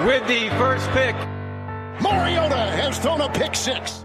with the first pick. Mariota has thrown a pick six.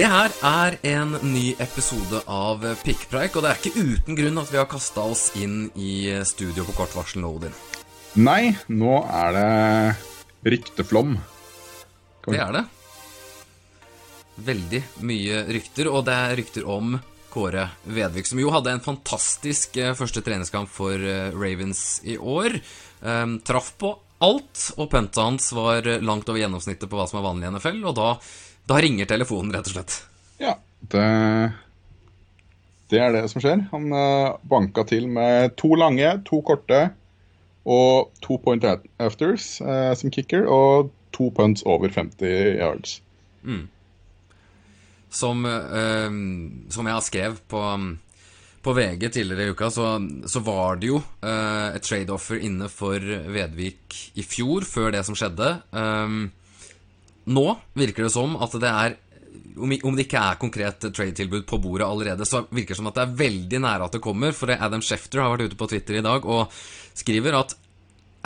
Det her er en ny episode av Pikkpreik, og det er ikke uten grunn at vi har kasta oss inn i studio på kort varsel nå, Odin. Nei, nå er det rykteflom. Kom. Det er det. Veldig mye rykter, og det er rykter om Kåre Vedvik, som jo hadde en fantastisk eh, første treningskamp for eh, Ravens i år. Um, traff på alt, og punta hans var eh, langt over gjennomsnittet på hva som er vanlig i NFL, og da, da ringer telefonen, rett og slett. Ja, det Det er det som skjer. Han uh, banka til med to lange, to korte og to point afters eh, som kicker, og to punts over 50 yards. Som, eh, som jeg har skrevet på, på VG tidligere i uka, så, så var det jo eh, et trade-offer inne for Vedvik i fjor, før det som skjedde. Um, nå virker det som at det er om det ikke er konkret trade-tilbud på bordet allerede, så virker det som at det er veldig nære at det kommer. For Adam Schefter har vært ute på Twitter i dag og skriver at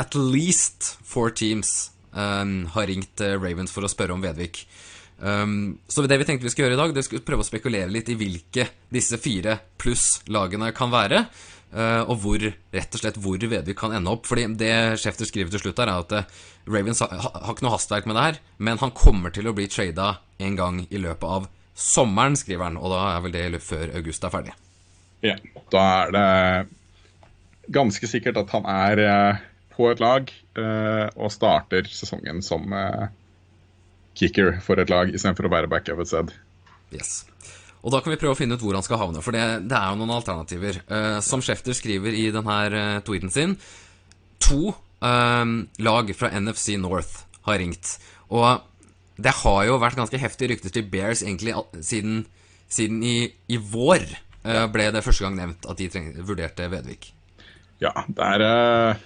at least four teams um, har ringt eh, Ravens for å spørre om Vedvik. Um, så det vi tenkte vi skulle gjøre i dag, det skulle prøve å spekulere litt i hvilke disse fire pluss-lagene kan være. Uh, og hvor, rett og slett hvor Vedvik kan ende opp. Fordi det Schefter skriver til slutt her, er at eh, Ravens har, har ikke noe hastverk med det her, men han kommer til å bli trada en gang i løpet av sommeren, skriver han. Og da er vel det før august er ferdig. Ja, da er det ganske sikkert at han er eh, på et lag eh, og starter sesongen som eh, kicker for et lag istedenfor å være backup et sted. Yes. Og da kan vi prøve å finne ut hvor han skal havne, for det, det er jo noen alternativer. Som Schefter skriver i denne tweeten sin, to lag fra NFC North har ringt. Og det har jo vært ganske heftige rykter til Bears egentlig siden, siden i, i vår. eh, ble det første gang nevnt at de treng, vurderte Vedvik. Ja, der eh,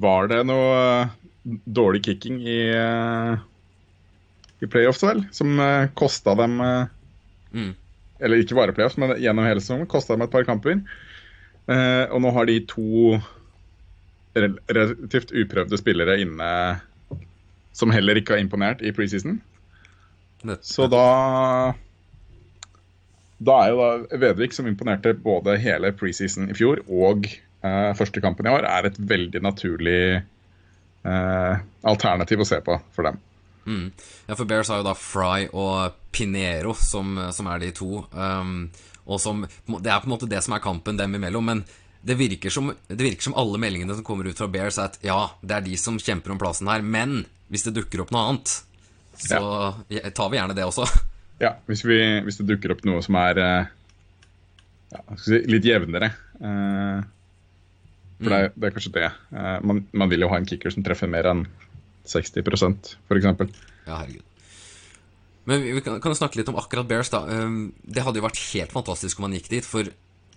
var det noe eh, dårlig kicking i, i playoffs, vel, som uh, kosta dem Mm. Eller ikke bare playoffs, men gjennom hele sesongen kosta dem et par kamper. Eh, og nå har de to relativt uprøvde spillere inne som heller ikke har imponert i preseason. Så da Da er jo da Vedvik, som imponerte både hele preseason i fjor og eh, første kampen i år, er et veldig naturlig eh, alternativ å se på for dem. Mm. Ja, for Bears har jo da Fry og Pinero som, som er de to. Um, og som, det er på en måte det som er kampen dem imellom. Men det virker, som, det virker som alle meldingene som kommer ut fra Bears, er at ja, det er de som kjemper om plassen her. Men hvis det dukker opp noe annet, så ja, tar vi gjerne det også. Ja, hvis, vi, hvis det dukker opp noe som er eh, ja, si, litt jevnere. eh, for det, er, det er kanskje det. Eh, man, man vil jo ha en kicker som treffer mer enn 60% f.eks. Ja, herregud. Men vi kan, kan snakke litt om akkurat Bears, da. Um, det hadde jo vært helt fantastisk om man gikk dit, for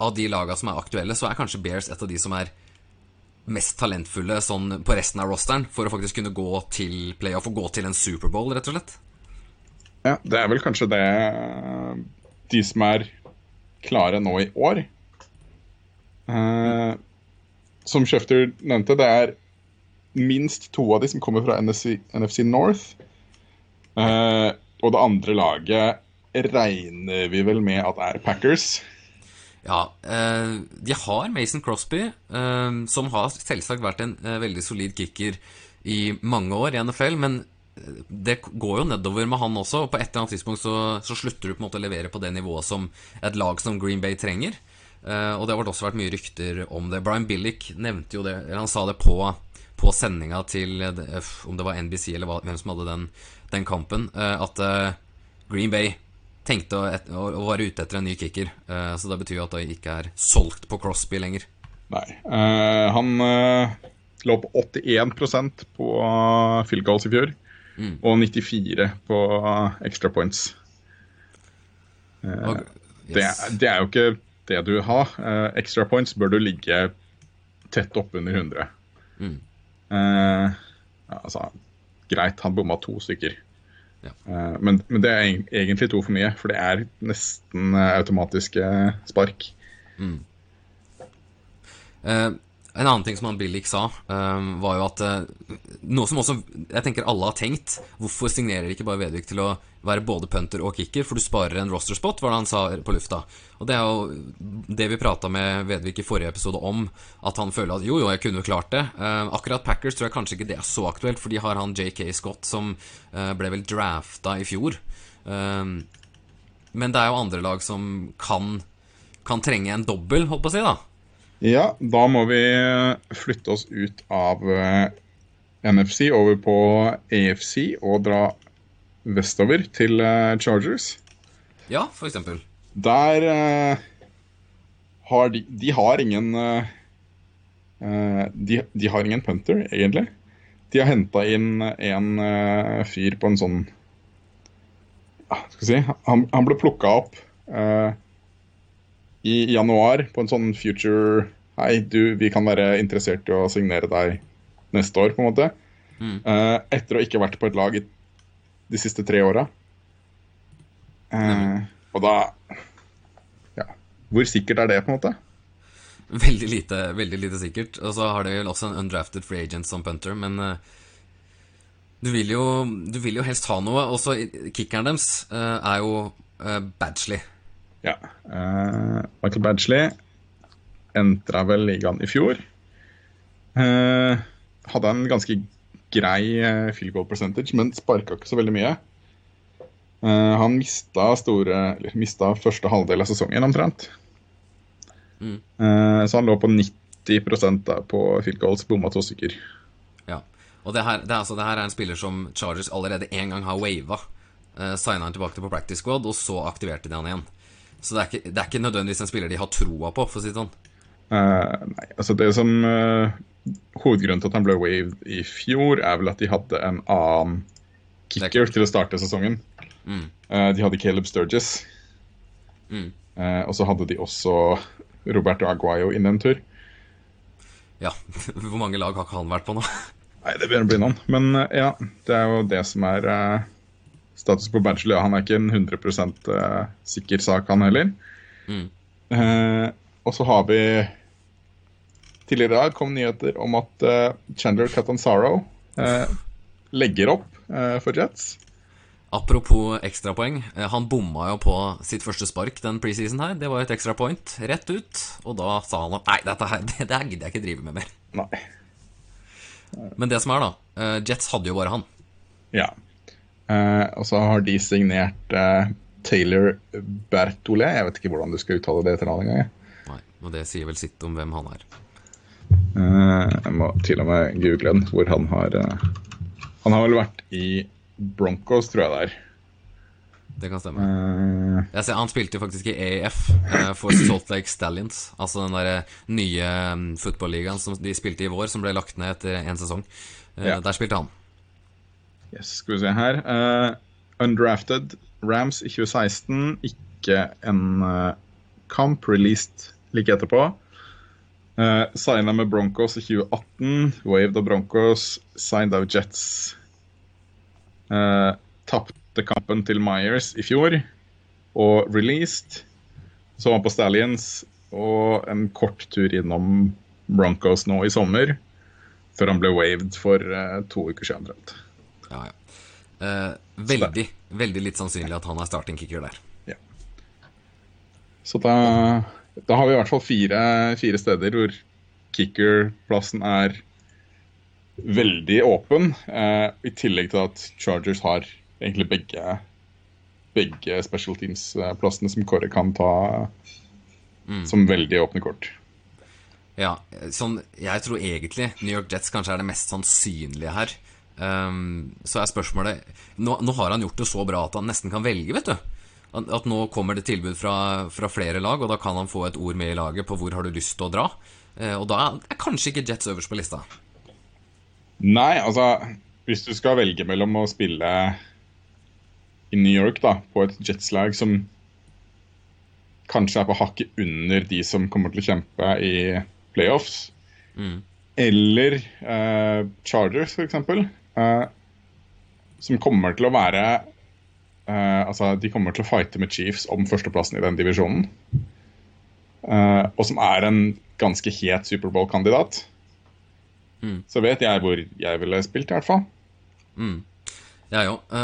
av de laga som er aktuelle, så er kanskje Bears et av de som er mest talentfulle sånn på resten av rosteren, for å faktisk kunne gå til playoff og gå til en Superbowl, rett og slett. Ja, det er vel kanskje det de som er klare nå i år. Eh, som Schefter nevnte, det er minst to av de som kommer fra NFC, NFC North. Eh, og det andre laget regner vi vel med at er Packers. Ja, eh, de har Mason Crosby, eh, som har selvsagt vært en eh, veldig solid kicker i mange år i NFL, men det går jo nedover med han også, og på et eller annet tidspunkt så, så slutter du på en måte å levere på det nivået som et lag som Green Bay trenger. Og det har også vært mye rykter om det. Brian Billick nevnte jo det, eller han sa det på, på sendinga til om det var NBC eller hvem som hadde den, den kampen, at Green Bay tenkte å, et, å, å være ute etter en ny kicker. Eh, så det betyr jo at det ikke er solgt på Crosby lenger. Nei. Eh, han eh, lå på 81% på field goals i fjor. Og 94 på extra points. Det, yes. er- det er jo ikke det du vil ha. Extra points bør du ligge tett oppunder 100. Mm. Eh, altså, greit, han bomma to stykker. Ja. Eh, men, men det er egentlig to for mye, for det er nesten eh, automatiske spark. Eh, en annen ting som han Billik sa, um, var jo at eh, Noe som også jeg tenker alle har tenkt. Hvorfor signerer ikke bare Vedvik til å være både punter og kicker? For du sparer en roster spot, var det han sa på lufta. Og det er jo det vi prata med Vedvik i forrige episode om. At han føler at jo, jo, jeg kunne jo klart det. Um, akkurat Packers tror jeg kanskje ikke det er så aktuelt, for de har han JK Scott som uh, ble vel drafta i fjor. Um, men det er jo andre lag som kan, kan trenge en dobbel, holdt på å si, da. Ja, da må vi flytte oss ut av eh, NFC over på AFC og dra vestover til eh, Chargers. Ja, for eksempel. Der eh, har de De har ingen de, de har ingen punter, egentlig. De har henta inn en fyr på en sånn ja, Skal vi si Han, han ble plukka opp i januar på en sånn future Hei, du, vi kan være interessert i å signere deg neste år, på en måte. Eh, etter å ikke ha vært på et lag i de siste tre åra. Eh, og da Ja. Hvor sikkert er det, på en måte? Veldig lite, veldig lite sikkert. Og så har de vel også en undrafted free agent som punter, men uh, du, vil jo, du vil jo helst ha noe. Også kickeren deres er jo uh, Badgley. Ja. Uh, Michael Badgley entra vel ligaen i fjor. Uh, hadde en ganske grei uh, field goal percentage, men sparka ikke så veldig mye. Uh, han mista store Eller mista første halvdel av sesongen omtrent. Mm. Så han lå på 90 da, på field goals, bomma to stykker. Ja. Og det her, det, altså, det her er en spiller som Chargers allerede én gang har wava. Uh, Signa han tilbake til på practice squad, og så aktiverte de han igjen. Så det er, ikke, det er ikke nødvendigvis en spiller de har troa på, for å si det sånn. Uh, nei, altså det som uh, Hovedgrunnen til at han ble waved i fjor, er vel at de hadde en annen kicker til å starte sesongen. Mm. Uh, de hadde Caleb Sturges. Mm. Og så hadde de også Roberto Aguayo inn en tur. Ja. Hvor mange lag har ikke han vært på nå? Nei, det begynner å bli noen. Men ja, det er jo det som er status på Bachelor. Ja, han er ikke en 100 eh, sikker sak, han heller. Mm. Eh, og så har vi Tidligere i dag kom nyheter om at eh, Chandler Catanzaro eh, legger opp eh, for Jets. Apropos ekstrapoeng. eh, Han bomma jo på sitt første spark den preseason her. Det var et ekstra point rett ut. Og da sa han at nei, dette her, det, det gidder jeg ikke drive med mer. Nei. Men det som er, da Jets hadde jo bare han. Ja. Eh, og så har de signert eh, Taylor Bertolé. Jeg vet ikke hvordan du skal uttale det etternavnet engang. jeg. Nei, Og det sier vel sitt om hvem han er. Eh, jeg må til og med google den, hvor han har Han har vel vært i Broncos, tror jeg det er. Det kan stemme. Jeg ser, Han spilte faktisk i eh, for Salt Lake Stallions. Altså den der nye um, fotballigaen som de spilte i vår, som ble lagt ned etter én sesong. Ja. Der spilte han. Yes, skal vi se her. Uh, undrafted Rams i 2016. Ikke en uh, kamp. Released like etterpå. Uh, Signa med Broncos i 2018. Waved av Broncos. Signed av Jets. Uh, Tapte kampen til Myers i fjor. Og released. Så var han på Stallions og en kort tur innom Broncos nå i sommer. Før han ble waved for uh, to uker siden. omtrent. Ja, ja. Eh, veldig, veldig litt sannsynlig at han er starting kicker der. Så da, da har vi i hvert fall fire, fire steder hvor kickerplassen er veldig åpen. Eh, I tillegg til at Chargers har egentlig begge, begge special teams-plassene som Kåre kan ta som veldig åpne kort. Ja, sånn, jeg tror egentlig New York Jets kanskje er det mest sannsynlige her. Ehm, så er spørsmålet nå, nå har han gjort det så bra at han nesten kan velge, vet du. At, at nå kommer det tilbud fra, fra flere lag, og da kan han få et ord med i laget på hvor har du lyst til å dra. Uh, og da er kanskje ikke Jets øverst på lista. Nei, altså Hvis du skal velge mellom å spille i New York da, på et Jets-lag som kanskje er på hakket under de som kommer til å kjempe i playoffs, Mm. eller eh, Chargers, f.eks., eh, som kommer til å være uh, Altså, de kommer til å fighte med Chiefs om førsteplassen i den divisjonen. Uh, og som er en ganske het Superbowl-kandidat. Mm. Så vet jeg hvor jeg ville spilt, i hvert fall. Mm. Jeg òg.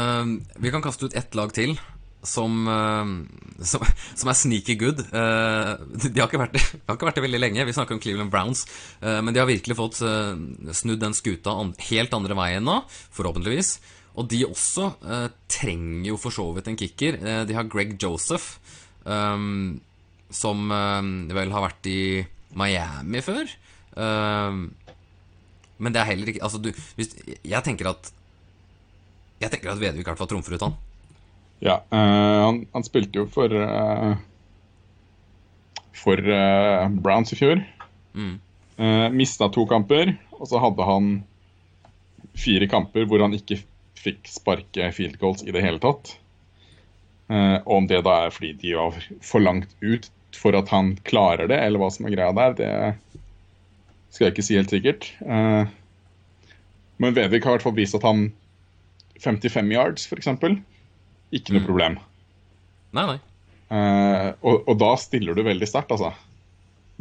vi kan kaste ut ett lag til som, eh, som, som er sneaky good. Eh, de har vært de har ikke vært det veldig lenge. Vi snakker om Cleveland Browns. eh, men de har virkelig fått snudd den skuta helt andre veien nå, forhåpentligvis. Og de også trenger jo for så vidt en kicker. De har Greg Joseph, som vel har vært i Miami før. Men det er heller ikke Altså, du Jeg tenker at Jeg tenker at Vedvik i hvert fall trumfer ut han. Ja, uh, han, han spilte jo for uh, For uh, Browns i fjor. Mm. Mista to kamper, og så hadde han fire kamper hvor han ikke fikk sparke field goals i det hele tatt. Og om det da er fordi de var for langt ut for at han klarer det, eller hva som er greia der, det skal jeg ikke si helt sikkert. Men Vedvik har i hvert fall vist at han 55 yards, f.eks. Ikke noe Mm. problem. Nei, nei. Eh, og, og da stiller du veldig sterkt, altså.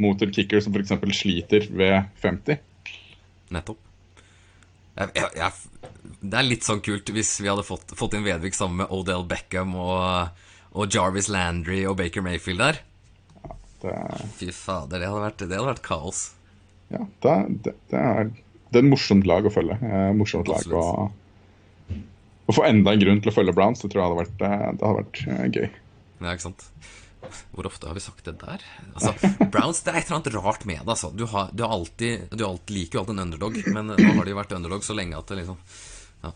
Mot en kicker som f.eks. sliter ved 50. Nettopp. Jeg, jeg, jeg, det er litt sånn kult hvis vi hadde fått, fått inn Vedvik sammen med Odell Beckham og, og Jarvis Landry og Baker Mayfield der. Det, Fy fader, det hadde vært, det hadde vært kaos. ja, det, det, det, er, det er et morsomt lag å følge. Eh, morsomt lag å, å få enda en grunn til å følge Browns, det tror jeg hadde vært, eh, det hadde vært eh, gøy. Ja, ikke sant? Hvor ofte har vi sagt det der? Altså, Browns, det er et eller annet rart med det. Altså. Du, har, du, har alltid, du alltid, liker jo alltid en underdog, men nå har de vært underdog så lenge at det liksom ja.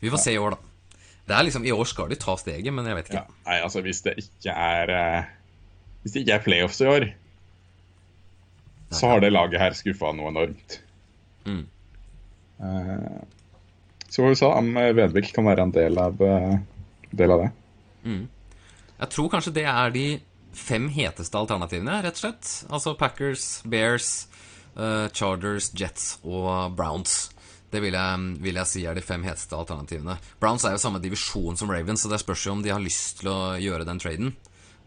Vi får se i år, da. Det er liksom, I år skal de ta steget, men jeg vet ikke. Ja, nei, altså hvis det ikke er eh, Hvis det ikke er playoffs i år, så har det laget her skuffa noe enormt. Mm. Eh, så får vi se om eh, Vedvik kan være en del av, eh, del av det. Jeg tror kanskje det er de fem heteste alternativene, rett og slett. Altså Packers, Bears, uh, Chargers, Jets og Browns. Det vil jeg, vil jeg si er de fem heteste alternativene. Browns er jo samme divisjon som Ravens, så det spørs jo om de har lyst til å gjøre den traden.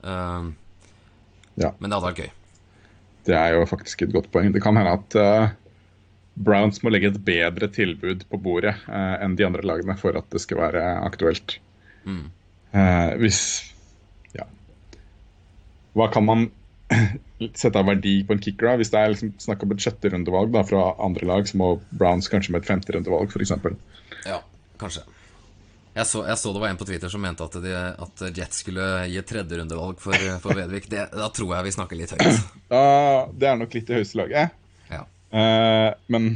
Uh, Ja. men det hadde vært gøy. Det er jo faktisk et godt poeng. Det kan hende at eh, Browns må legge et bedre tilbud på bordet eh, enn de andre lagene for at det skal være aktuelt. Eh, hvis Ja. Hva kan man sette av verdi på en kicker da? Hvis det er liksom snakk om et sjetterundevalg da, fra andre lag, så må Browns kanskje med et femterundevalg, f.eks. Ja, kanskje. Jeg så, jeg så det var en på Twitter som mente at, de, at Jets skulle gi et tredjerundevalg for, for Vedvik. Det, da tror jeg vi snakker litt høyt. Da, det er nok litt i høyeste laget. Eh, men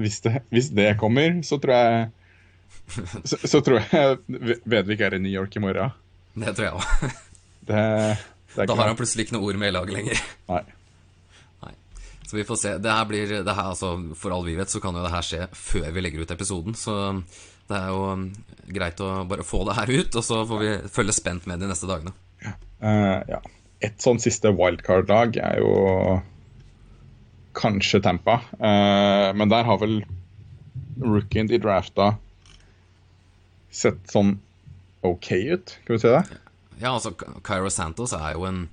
hvis det, hvis det kommer, så tror jeg så, så tror jeg Vedvik er i New York i morgen. Det tror jeg òg. Da har han plutselig ikke noe ord med i laget lenger. Nei. Nei. Så vi får se. Det her blir det her, altså, For all vi vet, så kan jo det her skje før vi legger ut episoden. Så det er jo um, greit å bare få det her ut, og så får vi følge spent med de neste dagene. Uh, ja. Et sånn siste wildcard-lag er jo kanskje Tampa. Eh, men der har vel rookien de drafta sett sånn OK ut, skal vi si det? Ja, altså, Cairo Santos er jo en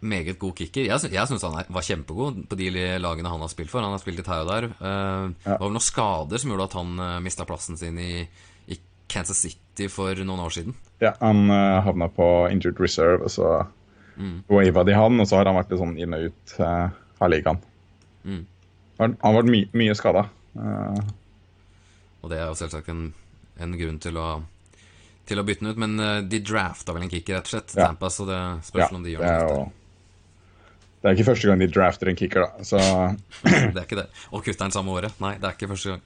meget god kicker. Jeg, sy syns han var kjempegod på de lagene han har spilt for. Han har spilt her og der. ja. Det var vel noen skader som gjorde at han uh, mista plassen sin i, i Kansas City for noen år siden. Ja, han uh, havna på injured reserve, og så mm. wava de han, og så har han vært litt sånn inn og ut uh, av ligaen. Mm. Han har vært my mye skada. Og det er jo selvsagt en, en grunn til å, til å bytte den ut. Men eh, de drafta vel en kicker, rett og slett, Ja. Tampa, så det spørs ja, om de det gjør er noe. jo Det er ikke første gang de drafter en kicker, da. Så, Det er ikke det. Og kutter den samme året. Nei, det er ikke første gang.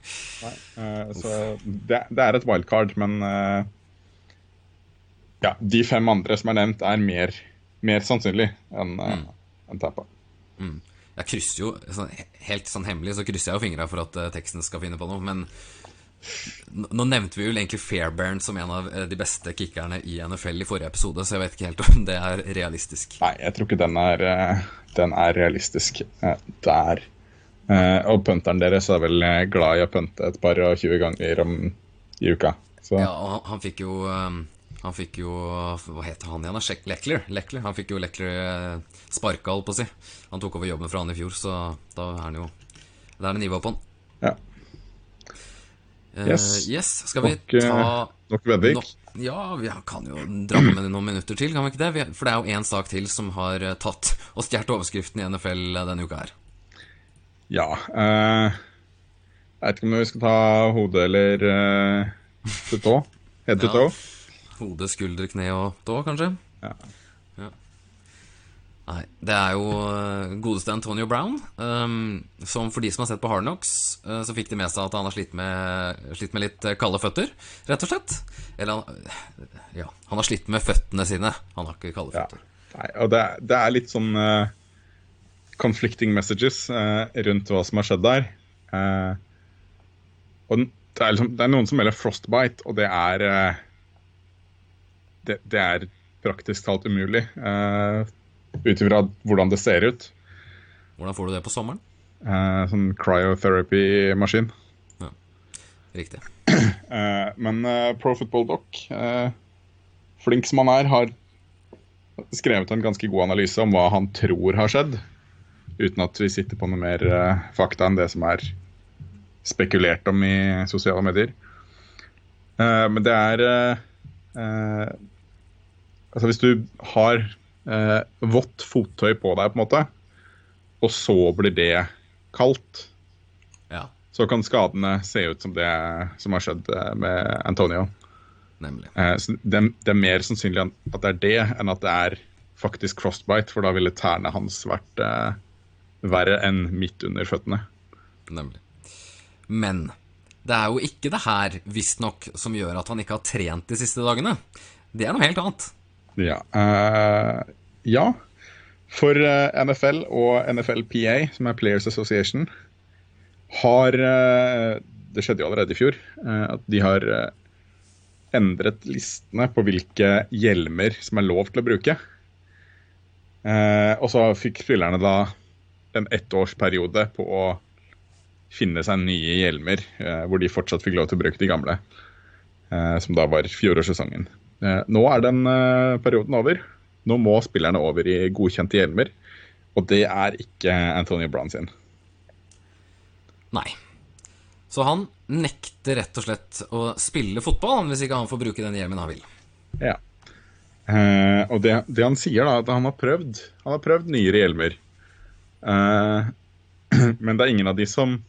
Uh, så det, det er et wildcard, men uh, ja, de fem andre som er nevnt, er mer, mer sannsynlig enn uh, en Tampa. Jeg krysser jo sånn, Helt sånn hemmelig så krysser jeg jo fingra for at eh, teksten skal finne på noe, men nå nevnte vi jo egentlig Fairbairn som en av eh, de beste kickerne i NFL i forrige episode, så jeg vet ikke helt om det er realistisk. Nei, jeg tror ikke den er, eh, den er realistisk der. Og punteren deres er vel glad i å punte et par og 20 ganger om, i uka. Så Ja, og han, han fikk jo Han fikk jo Hva heter han igjen? Lekler. Leckler. Han fikk jo Leckler eh, sparka, holdt på å si. Han tok over jobben fra han i fjor, så da er han jo Da er det nivå på han. ja. Yes. Yes. yes. Skal vi Nok, eh, ta nok Vedvik. No, ja, vi kan jo dra på med noen minutter til, kan vi ikke det? Vi- For det er jo én sak til som har eh, tatt og stjålet overskriften i NFL denne uka her. Ja. Uh, jeg vet ikke om vi skal ta hodet eller uh, til tå. Head to Ja. Hode, skulder, kne og tå, kanskje? Ja. Ja. Nei, det er jo eh, godeste Antonio Brown, um, som for de som har sett på Hard Knocks, uh, så fikk de med seg at han har slitt med, slitt med litt eh, kalde føtter, rett og slett. Eller han, ja, han har slitt med føttene sine. Han har ikke kalde Ja. føtter. Nei, og det, det er litt sånn uh, conflicting messages uh, rundt hva som har skjedd der. Og det er, liksom, det er noen som melder frostbite, og det er det, det er praktisk talt umulig. Uh, Ut ifra hvordan det ser ut. Hvordan får du det på sommeren? Uh, sånn cryotherapy-maskin. Ja, Riktig. Uh, men uh, Pro Football Doc, flink som han er, har skrevet en ganske god analyse om hva han tror har skjedd. Uten at vi sitter på noe mer fakta enn det som er spekulert om i sosiale medier. Men det er Altså hvis du har eh, vått fottøy på deg, på en måte, og så blir det kaldt, Ja, så kan skadene se ut som det som har skjedd eh, med Antonio. nemlig. Eh, Så det, det er mer sannsynlig at det er det, enn at det er faktisk frostbite, for da ville tærne hans vært eh, verre enn midt under føttene. Nemlig. Men det er jo ikke det her, visstnok, som gjør at han ikke har trent de siste dagene. Det er noe helt annet. Ja. Uh, ja. For uh, NFL og NFLPA, som er Players Association, har uh, Det skjedde jo allerede i fjor. eh, at de har eh, endret listene på hvilke hjelmer som er lov til å bruke. Eh, og så fikk spillerne da en ettårsperiode på å finne seg nye hjelmer, eh, hvor de fortsatt fikk lov til å bruke de gamle. eh, som da var fjorårssesongen. Eh, nå er den eh, perioden over. Nå må spillerne over i godkjente hjelmer. Og det er ikke Antonio Brown sin. Nei. Så han nekter rett og slett å spille fotball hvis ikke han får bruke den hjelmen han vil. Ja. Eh, og det, det han sier, da, at han har prøvd Han har prøvd nyere hjelmer. Eh, men det er ingen av de som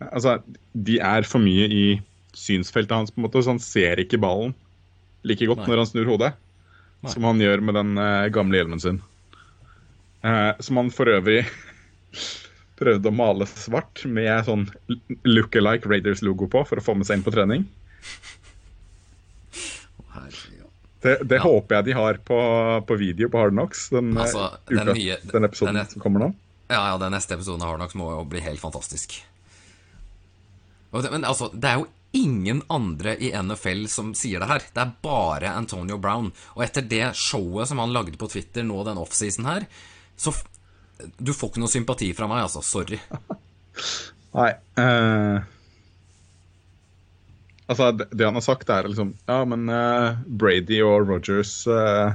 Altså, de er for mye i synsfeltet hans, på en måte, så han ser ikke ballen like godt Nei. når han snur hodet. Nei. Som han gjør med den uh, gamle hjelmen sin. Uh, som han for øvrig prøvde å male svart med sånn look-alike Raiders-logo på for å få med seg inn på trening. Det, det Ja. håper jeg de har på, på video på Hard Knocks. Den, eh, Altså, den uka, nye- den episoden den som kommer nå. Ja, ja, den neste episoden av Hard Knocks må jo bli helt fantastisk. Men altså, det er jo ingen andre i NFL som sier det her. Det er bare Antonio Brown. Og etter det showet som han lagde på Twitter nå den offseason her, så Du får ikke noe sympati fra meg, altså. Sorry. Nei. Uh... altså, det, han har sagt, er liksom Ja, men uh, Brady og Rogers uh,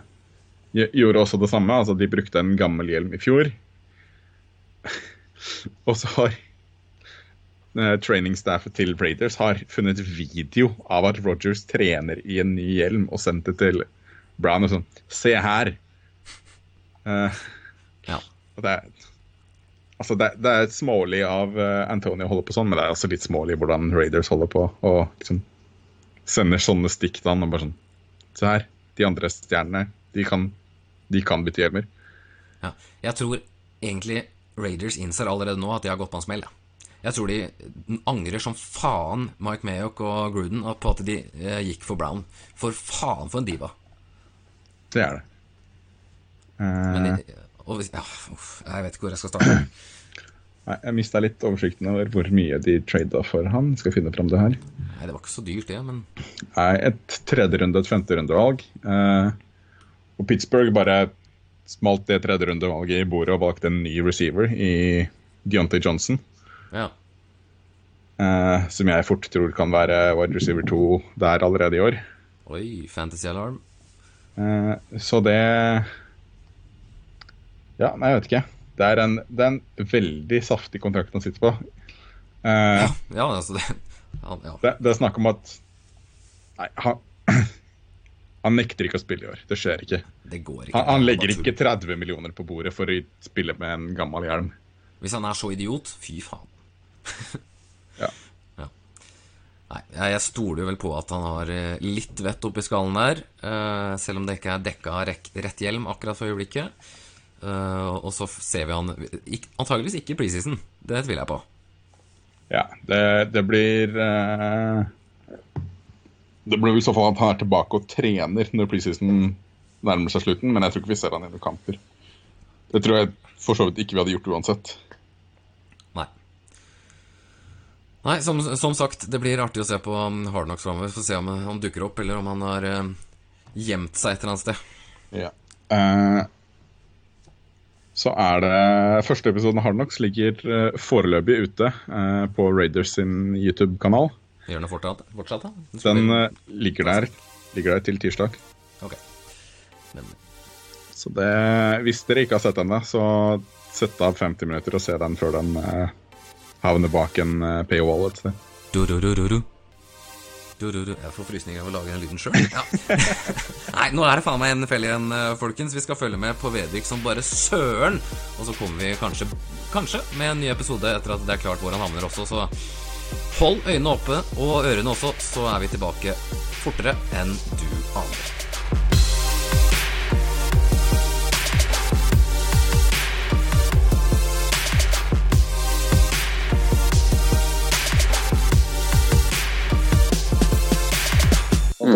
gjorde også det samme. Altså, de brukte en gammel hjelm i fjor. og så har eh, trainingsstaffet til Raiders har funnet video av at Rogers trener i en ny hjelm og sendt det til Brown og sånn Se her! Uh, Ja. det er Altså, det, det er smålig av uh, Antonio å holde på sånn, men det er også litt smålig hvordan Raiders holder på og liksom sender sånne stikk til han og bare sånn Se her, de andre stjernene, de kan, de kan bytte hjelmer. Ja. Jeg tror egentlig Raiders innser allerede nå at de har gått på en smell. ja. Jeg tror de angrer som faen, Mike Mayock og Gruden, på at de eh, gikk for Brown. For faen, for en diva. Det er det. Eh, Men de, Og hvis, ja, uff, jeg vet ikke hvor jeg skal starte. Nei, Jeg mista litt oversikten over hvor mye de trada for han. Skal finne fram det her. Nei, det var ikke så dyrt, det, men Nei, Et tredjerunde- og et femterundevalg. Eh, og Pittsburgh bare smalt det tredjerundevalget i bordet og valgte en ny receiver i Deontay Johnson. Ja. Uh, som jeg fort tror kan være wide receiver 2 der allerede i år. Oi, Fantasy Alarm. Uh, så det Ja, nei, jeg vet ikke. Det er en, det er en veldig saftig kontrakt han sitter på. Uh, Ja, altså det ja, ja. det, det er snakk om at Nei, han, han nekter ikke å spille i år. Det skjer ikke. Det går ikke. Han, han er legger ikke 30 millioner på bordet for å spille med en gammel hjelm. Hvis han er så idiot, fy faen. Ja. Nei, jeg stoler jo vel på at han har eh, litt vett oppi skallen der. eh, selv om det ikke er dekka av rett hjelm akkurat for øyeblikket. Eh, og så ser vi han Antageligvis ikke i preseason. Det tviler jeg på. Ja, det, det blir Det blir i så fall at han er tilbake og trener når preseason nærmer seg slutten, men jeg tror ikke vi ser han i noen kamper. Det tror jeg for så vidt ikke vi hadde gjort uansett. Nei. Nei, som, som sagt, det blir artig å se på Hard Hardnox framover. Få se om han dukker opp, eller om han har uh, gjemt seg et eller annet sted. Ja. Uh, så er det Første episoden av Hardnox ligger uh, foreløpig ute eh, på Raiders sin YouTube-kanal. Gjør den fortsatt? fortsatt da? Den eh, ligger der ligger der til tirsdag. Ok. Men Så det, hvis dere ikke har sett den, så sett av 50 minutter og se den før den havner bak en eh, paywall et sted. Du-du-du-du-du. Du-du-du. Jeg får frysninger av å lage den lyden sjøl. Ja. Nei, nå er det faen meg NFL igjen, eh, folkens. Vi skal følge med på Vedvik som bare søren. Og så kommer vi kanskje, kanskje med en ny episode etter at det er klart hvor han havner også. Så hold øynene oppe og ørene også, så er vi tilbake fortere enn du aner.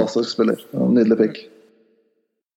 Fantastisk spiller. Nydelig pick.